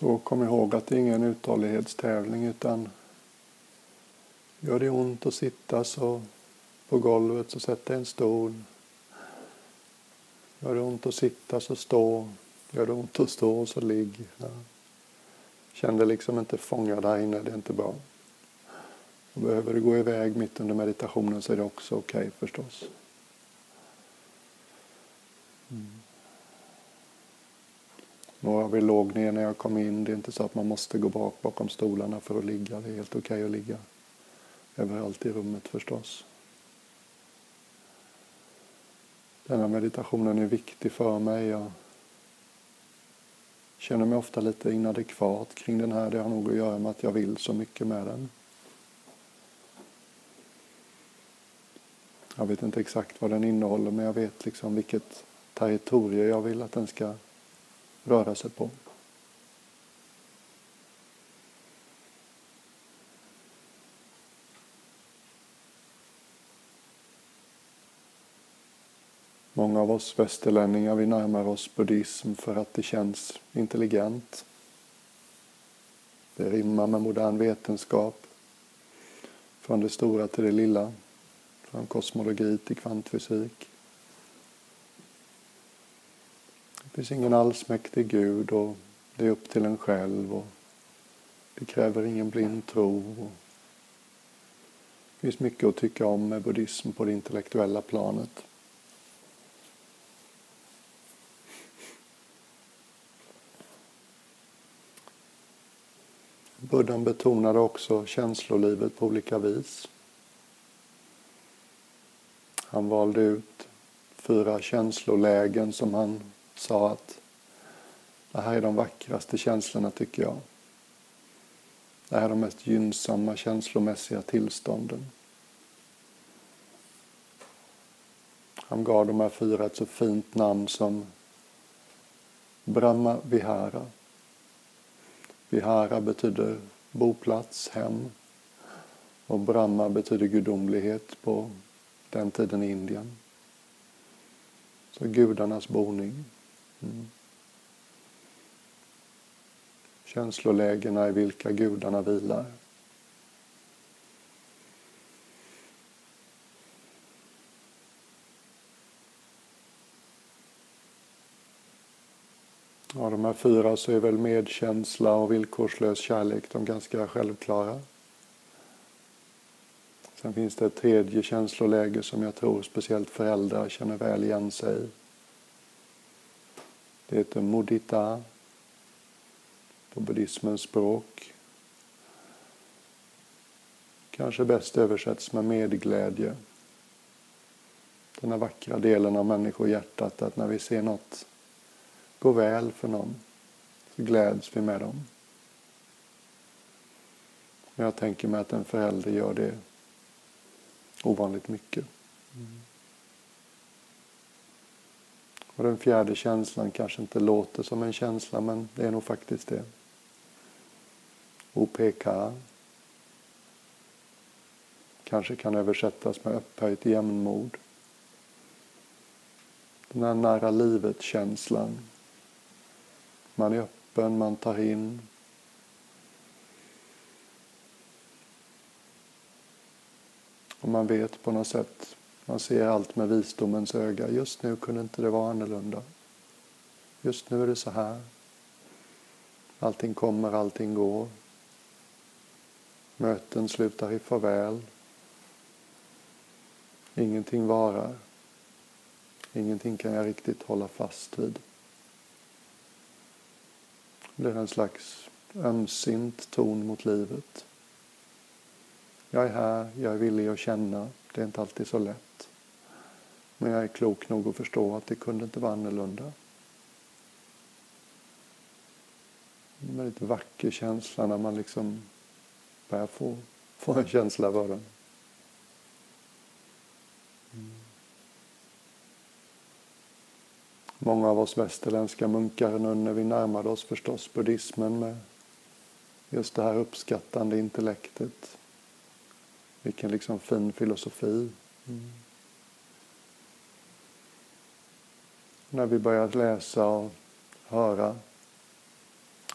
Så kom ihåg att det är ingen uthållighetstävling utan gör det ont att sitta så på golvet så sätt dig en stol. Gör det ont att sitta så stå. Gör det ont att stå så ligg. Ja. Känn dig liksom inte fångad där inne, det är inte bra. Och behöver du gå iväg mitt under meditationen så är det också okej okay, förstås. Mm. Några vi låg ner när jag kom in. Det är inte så att man måste gå bak bakom stolarna för att ligga. Det är helt okej okay att ligga överallt i rummet förstås. Denna meditationen är viktig för mig. Jag känner mig ofta lite inadekvat kring den här. Det har nog att göra med att jag vill så mycket med den. Jag vet inte exakt vad den innehåller men jag vet liksom vilket territorium jag vill att den ska röra sig på. Många av oss västerlänningar vi närmar oss buddhism för att det känns intelligent. Det rimmar med modern vetenskap. Från det stora till det lilla. Från kosmologi till kvantfysik. Det finns ingen allsmäktig Gud och det är upp till en själv. Och det kräver ingen blind tro. Det finns mycket att tycka om med buddhism på det intellektuella planet. Buddhan betonade också känslolivet på olika vis. Han valde ut fyra känslolägen som han sa att det här är de vackraste känslorna tycker jag. Det här är de mest gynnsamma känslomässiga tillstånden. Han gav de här fyra ett så fint namn som Brahma Vihara. Vihara betyder boplats, hem. Och Brahma betyder gudomlighet på den tiden i Indien. Så gudarnas boning. Mm. Känslolägena i vilka gudarna vilar. Av de här fyra så är väl medkänsla och villkorslös kärlek de ganska självklara. Sen finns det ett tredje känsloläge som jag tror speciellt föräldrar känner väl igen sig i. Det heter mudita på buddhismens språk. Kanske bäst översätts med medglädje. Den här vackra delen av människohjärtat att när vi ser något gå väl för någon så gläds vi med dem. Men jag tänker mig att en förälder gör det ovanligt mycket. Mm. Och den fjärde känslan kanske inte låter som en känsla men det är nog faktiskt det. OPK kanske kan översättas med upphöjt jämnmod. Den här nära livet-känslan man är öppen, man tar in. Och man vet på något sätt, man ser allt med visdomens öga. Just nu kunde inte det vara annorlunda. Just nu är det så här. Allting kommer, allting går. Möten slutar i farväl. Ingenting varar. Ingenting kan jag riktigt hålla fast vid. Det blir en slags ömsint ton mot livet. Jag är här, jag är villig att känna. Det är inte alltid så lätt. Men jag är klok nog att förstå att det kunde inte vara annorlunda. En väldigt vacker känsla när man liksom börjar få, få en känsla för den. Mm. Många av oss västerländska munkar nu när vi närmade oss förstås buddhismen med just det här uppskattande intellektet. Vilken liksom fin filosofi. Mm. När vi började läsa och höra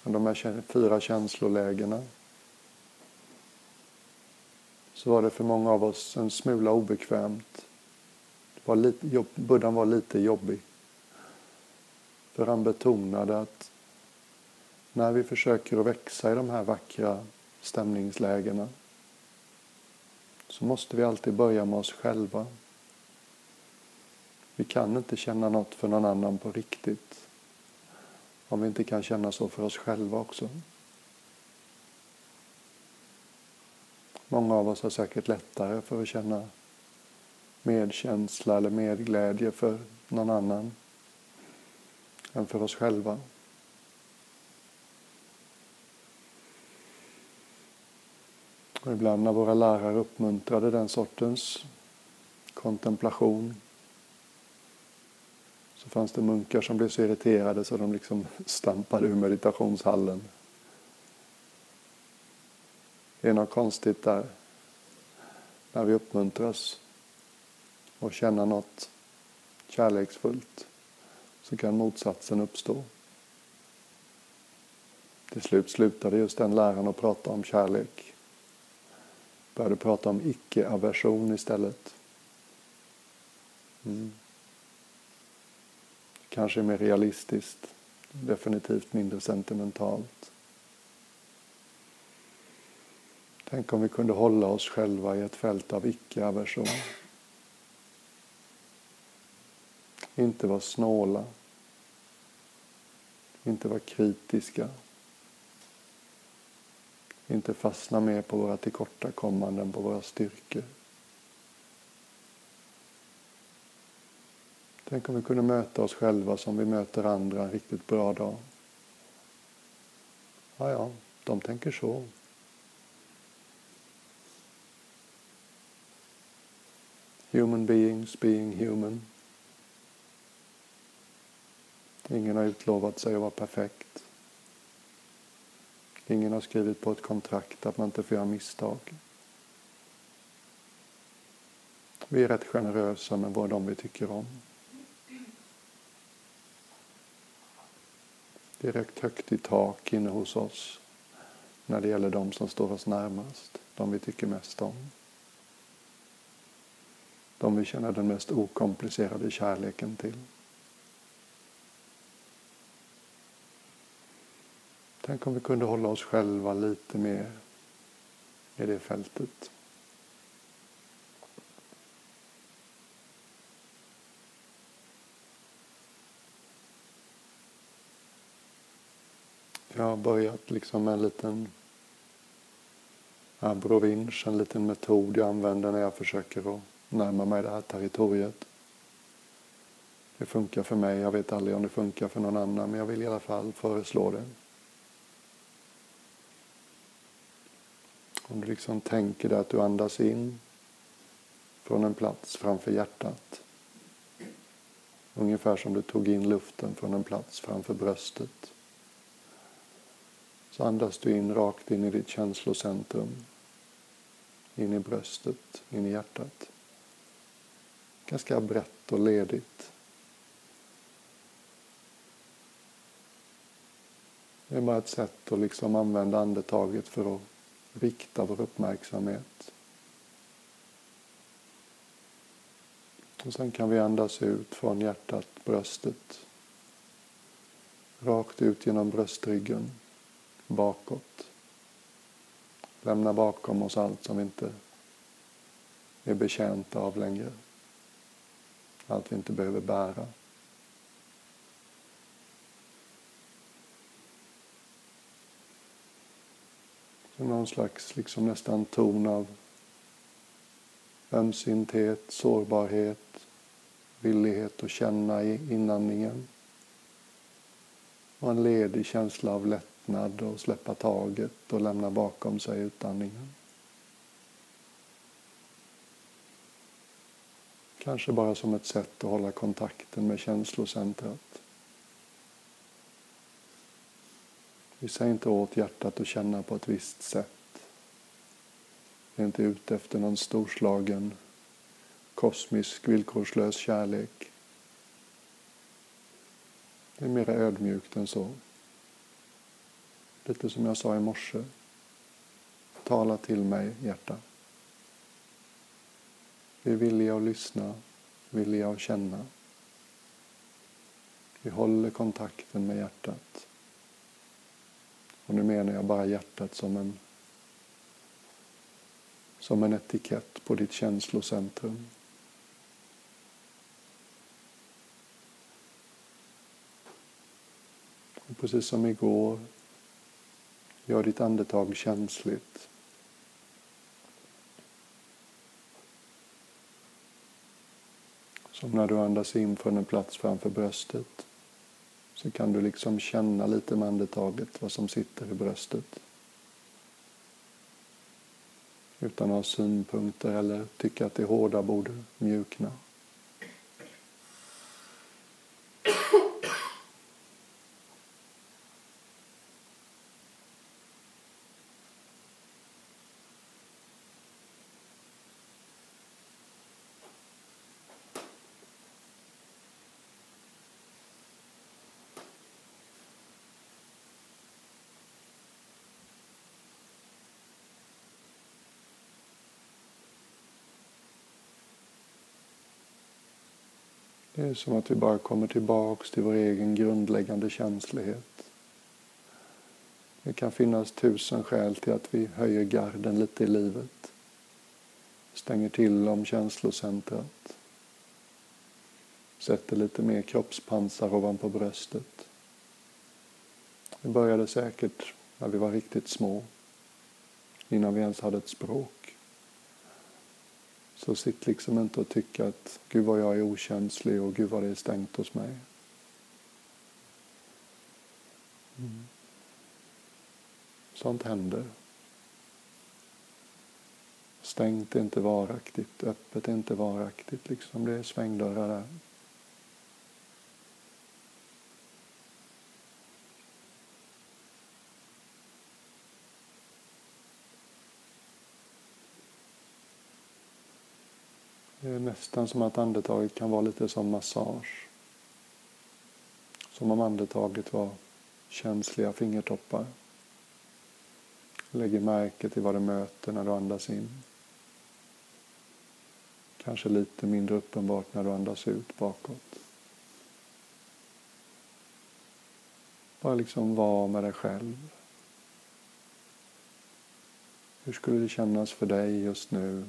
de här fyra känslolägena så var det för många av oss en smula obekvämt. Det var lite, Buddhan var lite jobbig. För han betonade att när vi försöker att växa i de här vackra stämningslägena så måste vi alltid börja med oss själva. Vi kan inte känna något för någon annan på riktigt om vi inte kan känna så för oss själva också. Många av oss har säkert lättare för att känna medkänsla eller medglädje för någon annan än för oss själva. Och ibland när våra lärare uppmuntrade den sortens kontemplation så fanns det munkar som blev så irriterade så de liksom stampade ur meditationshallen. Det är något konstigt där när vi uppmuntras och känna något kärleksfullt så kan motsatsen uppstå. Till slut slutade just den läraren att prata om kärlek. Började prata om icke-aversion istället. Mm. Kanske mer realistiskt, definitivt mindre sentimentalt. Tänk om vi kunde hålla oss själva i ett fält av icke-aversion. Inte vara snåla. Inte vara kritiska. Inte fastna mer på våra tillkortakommanden, på våra styrkor. Tänk om vi kunde möta oss själva som vi möter andra en riktigt bra dag. Ja, ja, de tänker så. Human beings being human. Ingen har utlovat sig att vara perfekt. Ingen har skrivit på ett kontrakt att man inte får göra misstag. Vi är rätt generösa med vad de vi tycker om. Direkt högt i tak inne hos oss när det gäller de som står oss närmast, de vi tycker mest om. De vi känner den mest okomplicerade kärleken till. Tänk om vi kunde hålla oss själva lite mer i det fältet. Jag har börjat liksom med en liten abrovinsch, en liten metod jag använder när jag försöker att närma mig det här territoriet. Det funkar för mig, jag vet aldrig om det funkar för någon annan, men jag vill i alla fall föreslå det. Om du liksom tänker dig att du andas in från en plats framför hjärtat. Ungefär som du tog in luften från en plats framför bröstet. Så andas du in rakt in i ditt känslocentrum. In i bröstet, in i hjärtat. Ganska brett och ledigt. Det är bara ett sätt att liksom använda andetaget för att rikta vår uppmärksamhet. Och sen kan vi andas ut från hjärtat, bröstet. Rakt ut genom bröstryggen, bakåt. Lämna bakom oss allt som vi inte är betjänta av längre. Allt vi inte behöver bära. någon slags liksom nästan ton av ömsinthet, sårbarhet, villighet att känna i inandningen. Och en ledig känsla av lättnad och släppa taget och lämna bakom sig utandningen. Kanske bara som ett sätt att hålla kontakten med känslocentrat. Vi säger inte åt hjärtat att känna på ett visst sätt. Vi är inte ute efter någon storslagen kosmisk villkorslös kärlek. Det är mer ödmjukt än så. Lite som jag sa i morse. Tala till mig, hjärta. Vi är villiga att lyssna, villiga att känna. Vi håller kontakten med hjärtat. Och nu menar jag bara hjärtat som en, som en etikett på ditt känslocentrum. Och precis som igår, gör ditt andetag känsligt. Som när du andas in från en plats framför bröstet så kan du liksom känna lite med andetaget vad som sitter i bröstet. Utan att ha synpunkter eller tycka att det hårda borde mjukna. Det är som att vi bara kommer tillbaks till vår egen grundläggande känslighet. Det kan finnas tusen skäl till att vi höjer garden lite i livet. Stänger till om känslocentrat. Sätter lite mer kroppspansar ovanpå bröstet. Det började säkert när vi var riktigt små. Innan vi ens hade ett språk. Så sitt liksom inte och tycka att Gud vad jag är okänslig och Gud vad det är stängt hos mig. Mm. Sånt händer. Stängt är inte varaktigt, öppet är inte varaktigt. Liksom det är svängdörrar där. Är nästan som att andetaget kan vara lite som massage. Som om andetaget var känsliga fingertoppar. Lägger märke till vad det möter när du andas in. Kanske lite mindre uppenbart när du andas ut bakåt. Bara liksom vara med dig själv. Hur skulle det kännas för dig just nu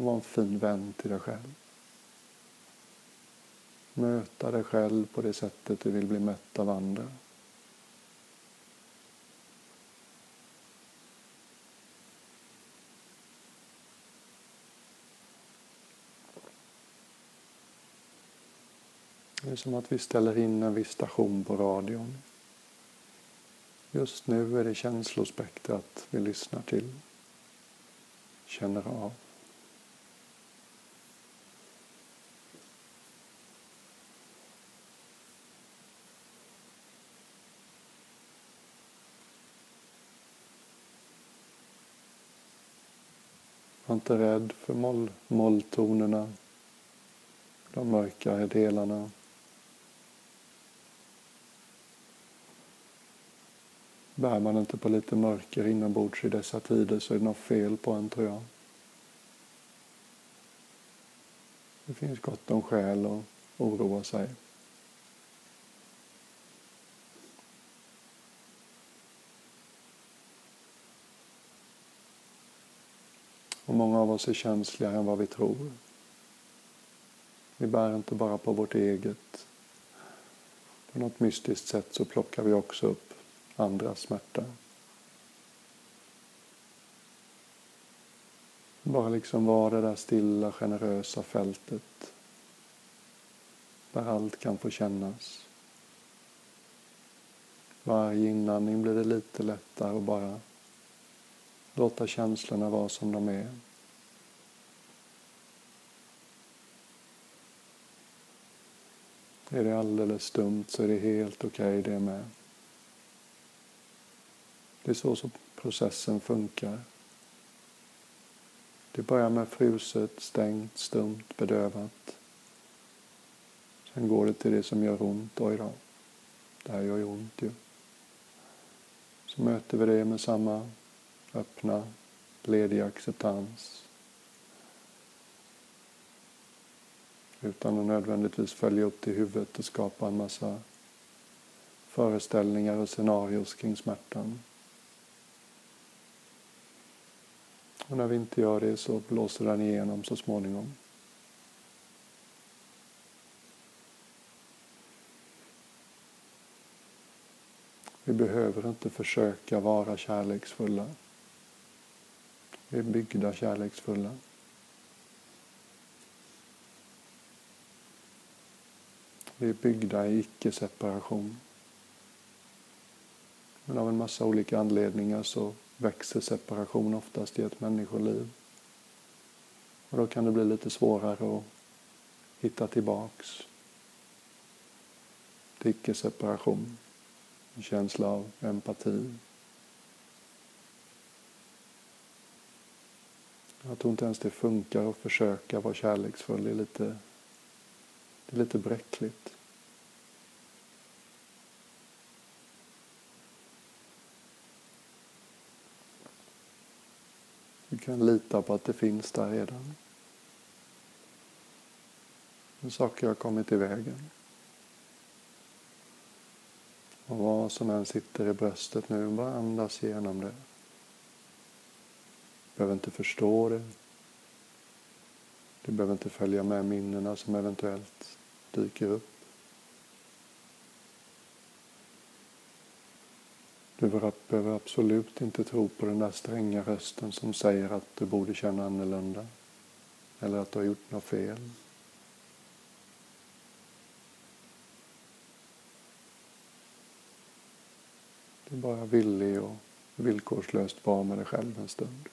och vara en fin vän till dig själv. Möta dig själv på det sättet du vill bli mött av andra. Det är som att vi ställer in en viss station på radion. Just nu är det känslospektrat vi lyssnar till, känner av. inte rädd för moll, molltonerna, de mörkare delarna. Bär man inte på lite mörker inombords i dessa tider så är det något fel på en, tror jag. Det finns gott om skäl att oroa sig. Och många av oss är känsligare än vad vi tror. Vi bär inte bara på vårt eget. På något mystiskt sätt så plockar vi också upp andras smärta. Bara liksom vara det där stilla, generösa fältet. Där allt kan få kännas. Varje inandning blir det lite lättare att bara Låta känslorna vara som de är. Är det alldeles stumt så är det helt okej okay det med. Det är så som processen funkar. Det börjar med fruset, stängt, stumt, bedövat. Sen går det till det som gör ont. Oj då, det här gör ju ont ju. så möter vi det med samma öppna, lediga acceptans. Utan att nödvändigtvis följa upp det i huvudet och skapa en massa föreställningar och scenarios kring smärtan. Och när vi inte gör det så blåser den igenom så småningom. Vi behöver inte försöka vara kärleksfulla. Vi är byggda kärleksfulla. Vi är byggda i icke-separation. Men av en massa olika anledningar så växer separation oftast i ett människoliv. Och då kan det bli lite svårare att hitta tillbaks till icke-separation. En känsla av empati. Jag tror inte ens det funkar att försöka vara kärleksfull. Det är lite, det är lite bräckligt. Du kan lita på att det finns där redan. Saker har kommit i vägen. Och vad som än sitter i bröstet nu, bara andas igenom det. Du behöver inte förstå det. Du behöver inte följa med minnena som eventuellt dyker upp. Du behöver absolut inte tro på den där stränga rösten som säger att du borde känna annorlunda. Eller att du har gjort något fel. Du är bara villig och villkorslöst vara med dig själv en stund.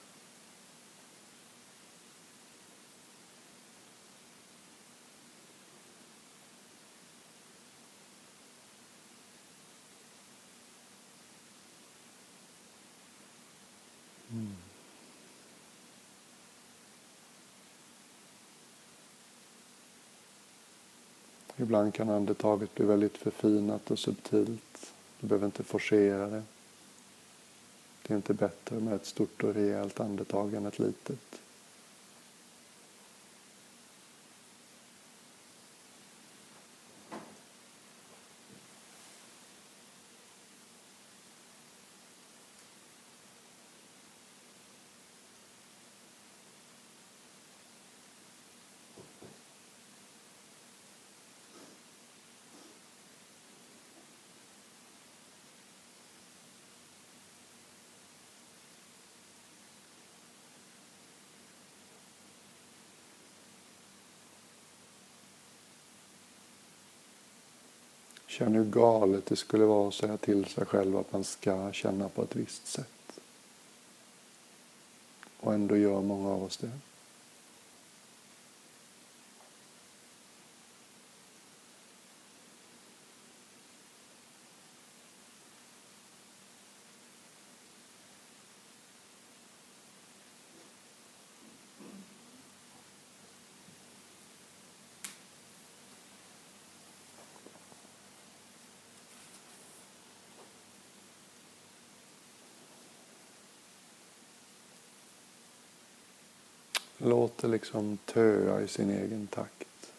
Ibland kan andetaget bli väldigt förfinat och subtilt. Du behöver inte forcera det. Det är inte bättre med ett stort och rejält andetag än ett litet. Känner hur galet det skulle vara att säga till sig själv att man ska känna på ett visst sätt. Och ändå gör många av oss det. Låt det liksom töa i sin egen takt.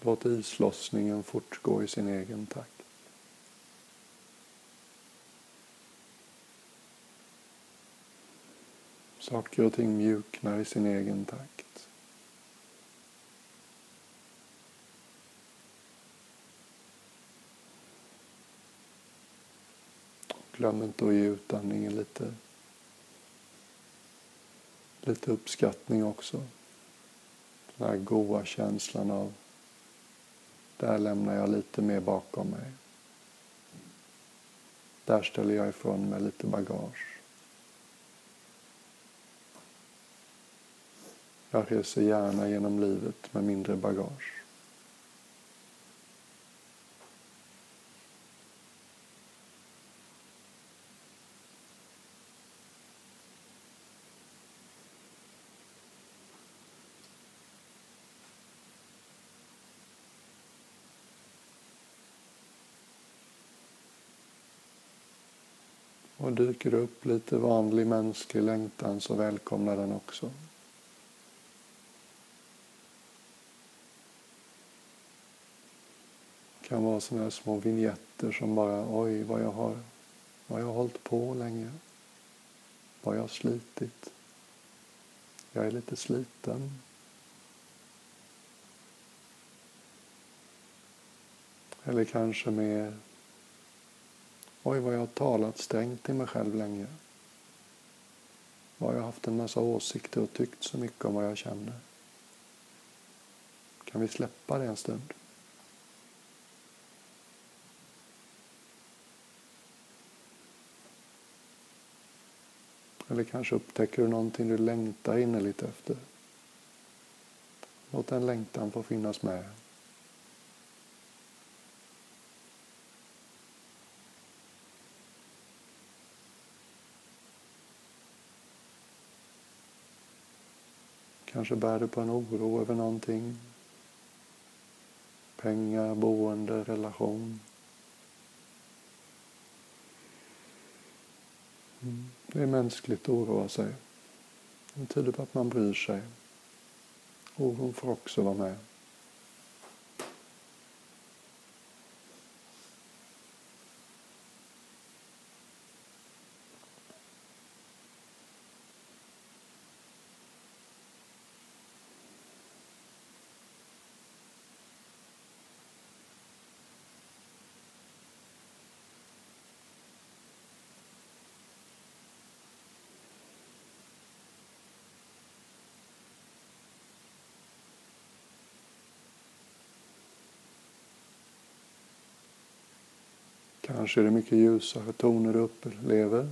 Låt islossningen fortgå i sin egen takt. Saker och ting mjuknar i sin egen takt. Glöm inte att ge utandningen lite lite uppskattning också. Den här goa känslan av där lämnar jag lite mer bakom mig. Där ställer jag ifrån mig lite bagage. Jag reser gärna genom livet med mindre bagage. Och dyker det upp lite vanlig mänsklig längtan så välkomna den också. Det kan vara sådana här små vignetter som bara, oj vad jag har, vad jag har hållit på länge. Vad jag har slitit. Jag är lite sliten. Eller kanske med Oj, vad jag har talat strängt till mig själv länge. Vad jag har haft en massa åsikter och tyckt så mycket om vad jag känner. Kan vi släppa det en stund? Eller kanske upptäcker du någonting du längtar innerligt efter. Låt den längtan få finnas med. Kanske bär du på en oro över någonting. Pengar, boende, relation. Mm, det är mänskligt att oroa sig. Det tyder på att man bryr sig. Oron får också vara med. Kanske är det mycket ljusare toner du upplever.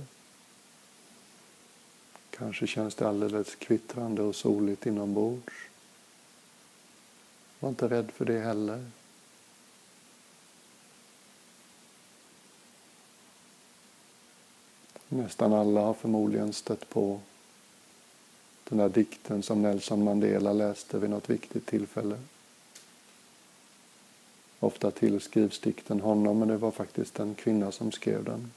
Kanske känns det alldeles kvittrande och soligt inombords. Var inte rädd för det heller. Nästan alla har förmodligen stött på den där dikten som Nelson Mandela läste vid något viktigt tillfälle. Ofta tillskrivs dikten honom, men det var faktiskt en kvinna som skrev den.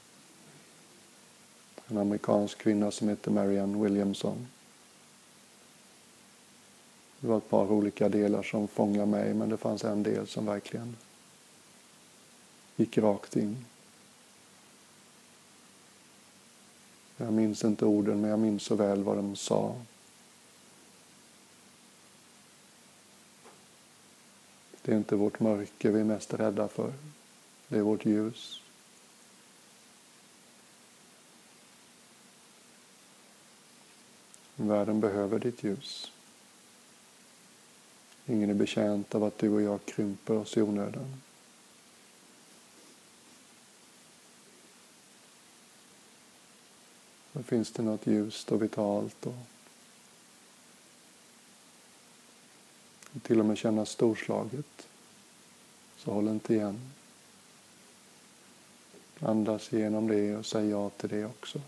En amerikansk kvinna som heter Marianne Williamson. Det var ett par olika delar som fångade mig, men det fanns en del som verkligen gick rakt in. Jag minns inte orden, men jag minns så väl vad de sa. Det är inte vårt mörker vi är mest rädda för. Det är vårt ljus. Världen behöver ditt ljus. Ingen är betjänt av att du och jag krymper oss i onödan. Då finns det något ljust och vitalt och till och med kännas storslaget. Så håll inte igen. Andas igenom det och säg ja till det också.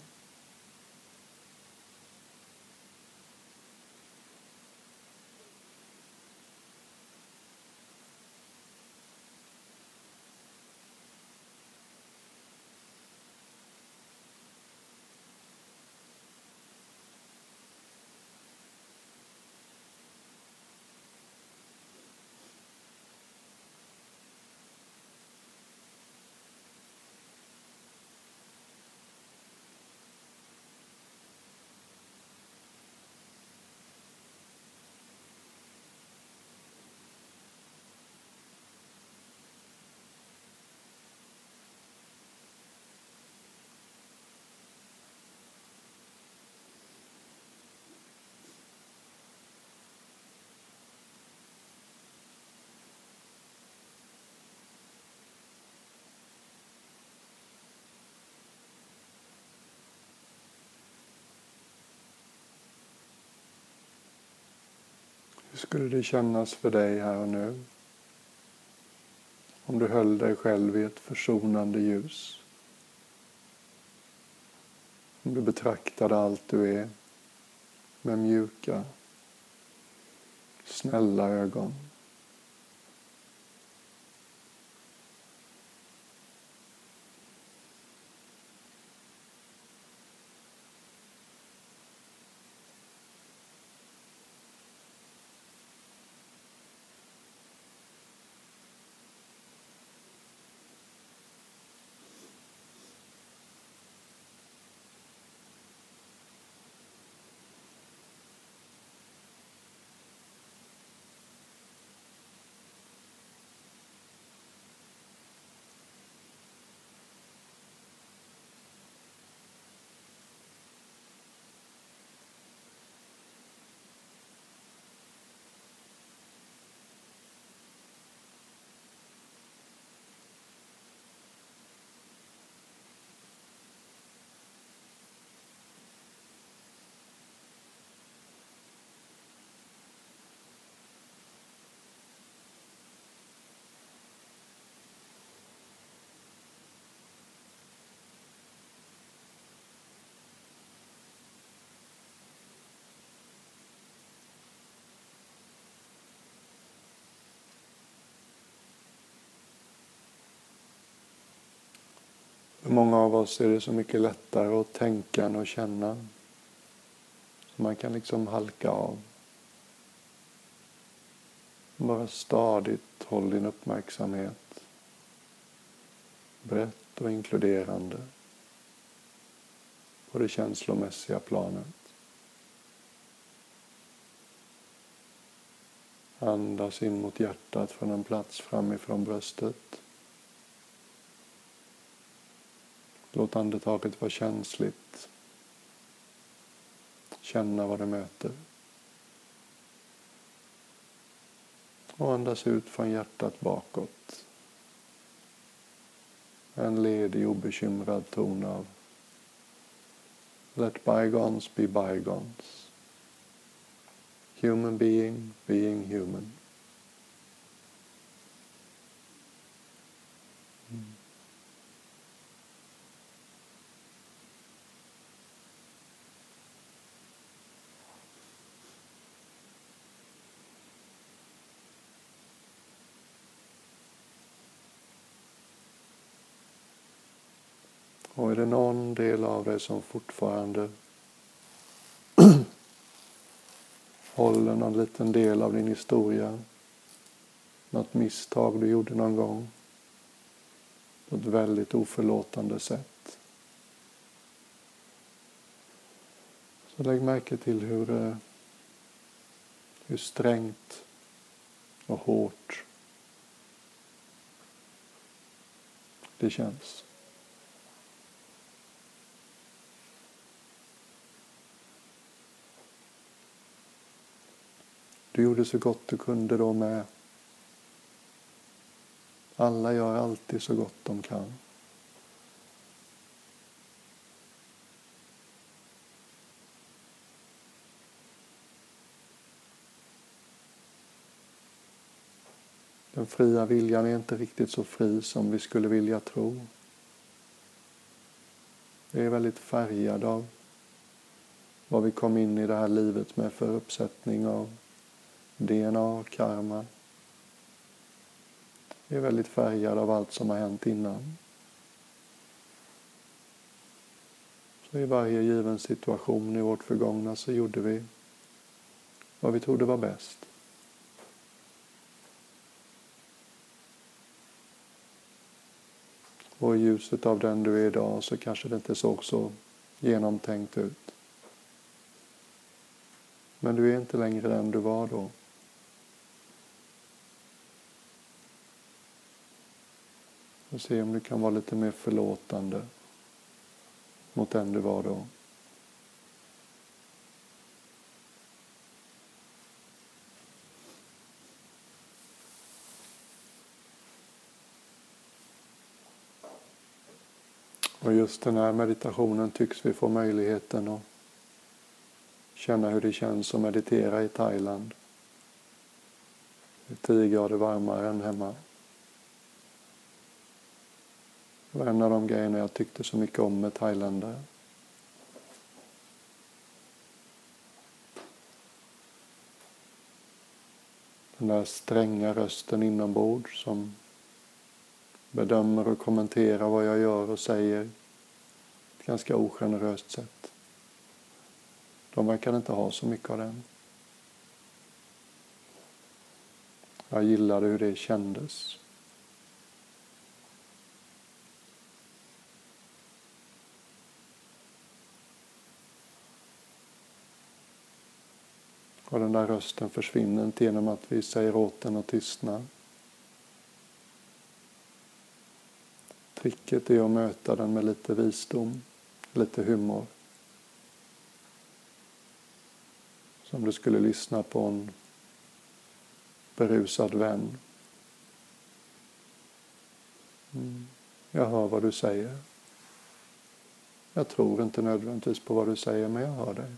Hur skulle det kännas för dig här och nu? Om du höll dig själv i ett försonande ljus. Om du betraktade allt du är med mjuka, snälla ögon. För många av oss är det så mycket lättare att tänka än att känna. Man kan liksom halka av. Bara stadigt håll din uppmärksamhet brett och inkluderande på det känslomässiga planet. Andas in mot hjärtat från en plats framifrån bröstet. Låt andetaget vara känsligt. Känna vad det möter. Och andas ut från hjärtat bakåt. En ledig, obekymrad ton av Let bygones be bygones. Human being being human. Och är det någon del av dig som fortfarande håller någon liten del av din historia, något misstag du gjorde någon gång på ett väldigt oförlåtande sätt. Så lägg märke till hur, eh, hur strängt och hårt det känns. Du gjorde så gott du kunde då med. Alla gör alltid så gott de kan. Den fria viljan är inte riktigt så fri som vi skulle vilja tro. Vi är väldigt färgad av vad vi kom in i det här livet med för uppsättning av DNA, karma. Vi är väldigt färgade av allt som har hänt innan. Så i varje given situation i vårt förgångna så gjorde vi vad vi trodde var bäst. Och i ljuset av den du är idag så kanske det inte såg så genomtänkt ut. Men du är inte längre den du var då. Och se om du kan vara lite mer förlåtande mot den du var då. Och just den här meditationen tycks vi få möjligheten att känna hur det känns att meditera i Thailand. Det är tio grader varmare än hemma. Det var en av de grejerna jag tyckte så mycket om med thailändare. Den där stränga rösten inombords som bedömer och kommenterar vad jag gör och säger på ett ganska ogeneröst sätt. De verkar inte ha så mycket av den. Jag gillade hur det kändes. Och den där rösten försvinner inte genom att vi säger åt den att tystna. Tricket är att möta den med lite visdom, lite humor. Som du skulle lyssna på en berusad vän. Mm. Jag hör vad du säger. Jag tror inte nödvändigtvis på vad du säger, men jag hör dig.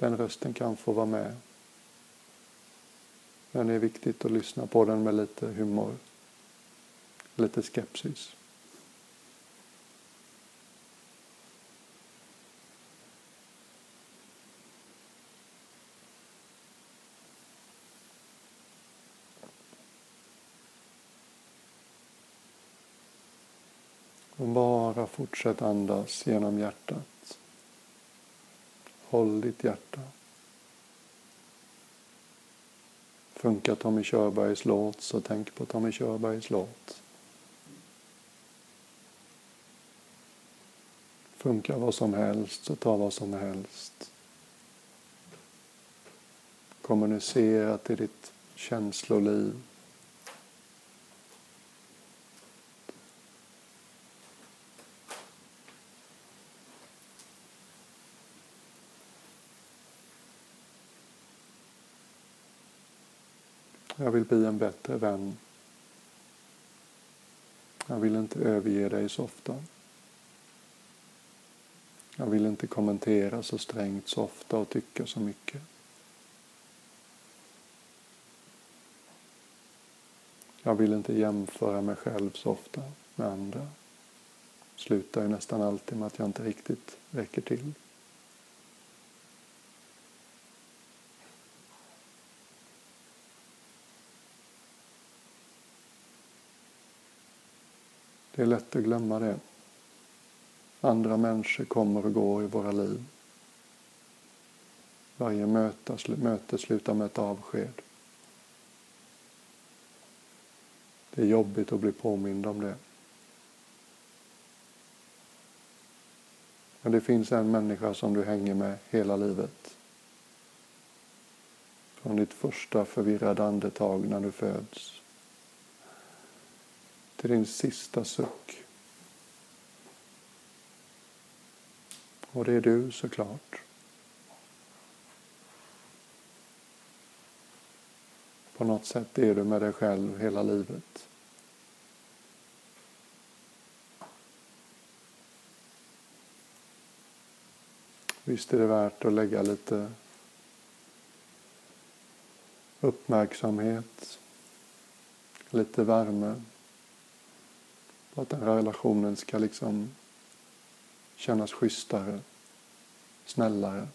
Den rösten kan få vara med. Men det är viktigt att lyssna på den med lite humor, lite skepsis. Och bara fortsätt andas genom hjärtat. Håll ditt hjärta. Funkar Tommy Körbergs låt så tänk på Tommy Körbergs låt. Funkar vad som helst så ta vad som helst. Kommunicera till ditt känsloliv. Jag vill bli en bättre vän. Jag vill inte överge dig så ofta. Jag vill inte kommentera så strängt så ofta och tycka så mycket. Jag vill inte jämföra mig själv så ofta med andra. Slutar ju nästan alltid med att jag inte riktigt räcker till. Det är lätt att glömma det. Andra människor kommer och går i våra liv. Varje möte, möte slutar med ett avsked. Det är jobbigt att bli påmind om det. Men det finns en människa som du hänger med hela livet. Från ditt första förvirrade andetag när du föds till din sista suck. Och det är du såklart. På något sätt är du med dig själv hela livet. Visst är det värt att lägga lite uppmärksamhet, lite värme på att den relationen ska liksom kännas schysstare, snällare.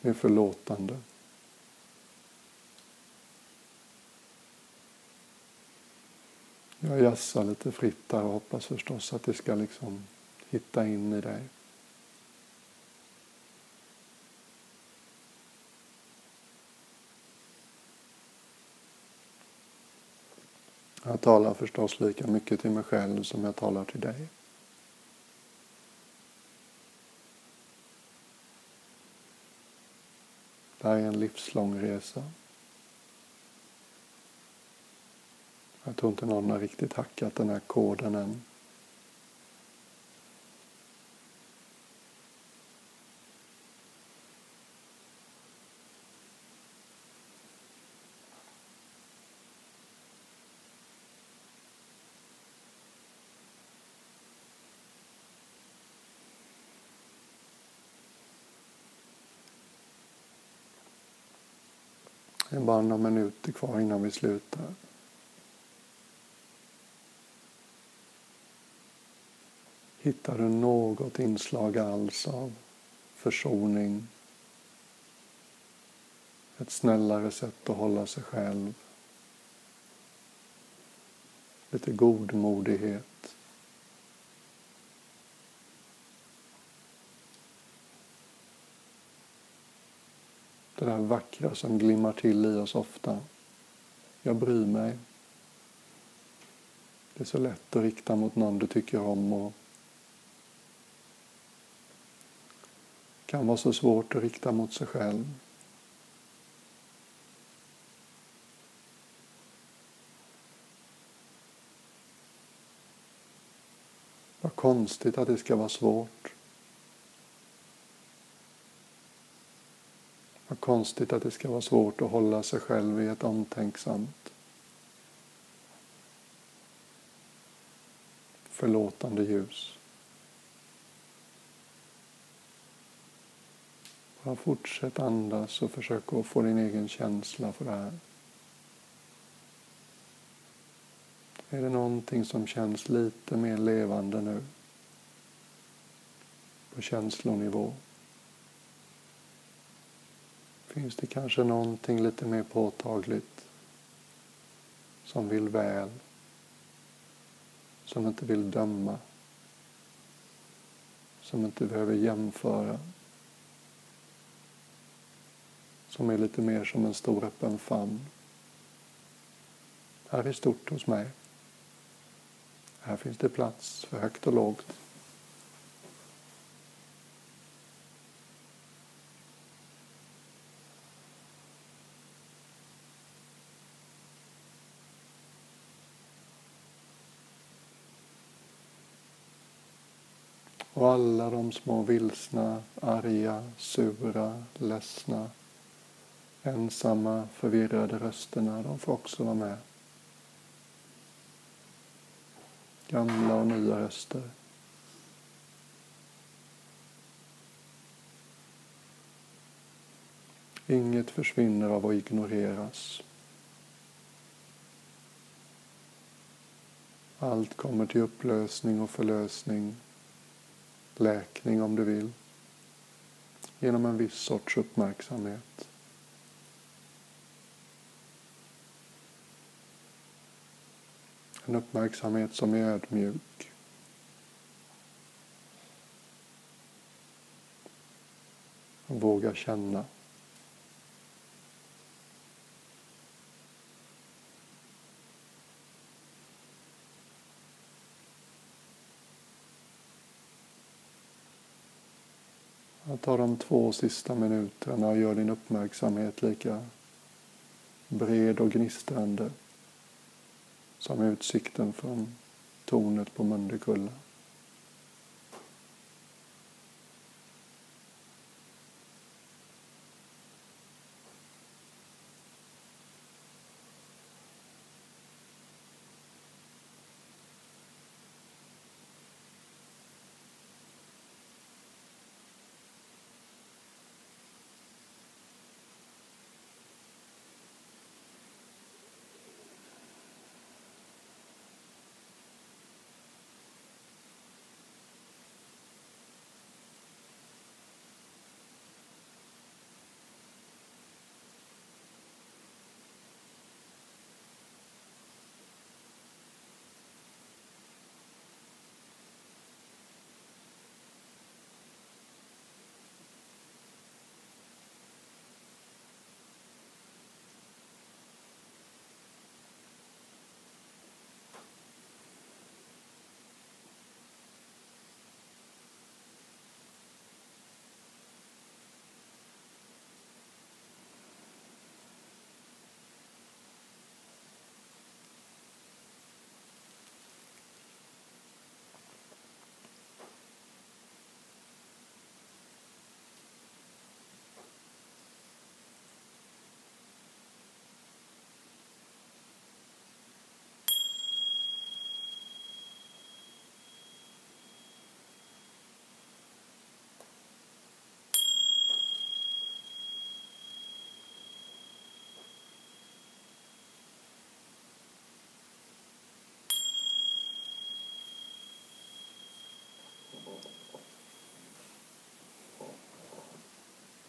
Mer förlåtande. Jag jassar lite fritt där och hoppas förstås att det ska liksom hitta in i dig. Jag talar förstås lika mycket till mig själv som jag talar till dig. Det här är en livslång resa. Jag tror inte någon har riktigt hackat den här koden än. Det är bara några minuter kvar innan vi slutar. Hittar du något inslag alls av försoning, ett snällare sätt att hålla sig själv, lite godmodighet, Det där vackra som glimmar till i oss ofta. Jag bryr mig. Det är så lätt att rikta mot någon du tycker om och kan vara så svårt att rikta mot sig själv. Vad konstigt att det ska vara svårt. Vad konstigt att det ska vara svårt att hålla sig själv i ett omtänksamt, förlåtande ljus. Bara fortsätt andas och försök att få din egen känsla för det här. Är det någonting som känns lite mer levande nu? På känslonivå? Finns det kanske någonting lite mer påtagligt som vill väl, som inte vill döma, som inte behöver jämföra, som är lite mer som en stor öppen famn. Här är stort hos mig. Här finns det plats för högt och lågt. Och alla de små vilsna, arga, sura, ledsna, ensamma, förvirrade rösterna, de får också vara med. Gamla och nya röster. Inget försvinner av att ignoreras. Allt kommer till upplösning och förlösning läkning om du vill, genom en viss sorts uppmärksamhet. En uppmärksamhet som är ödmjuk. Och vågar känna. Ta de två sista minuterna och gör din uppmärksamhet lika bred och gnistrande som utsikten från tornet på Mundekulla.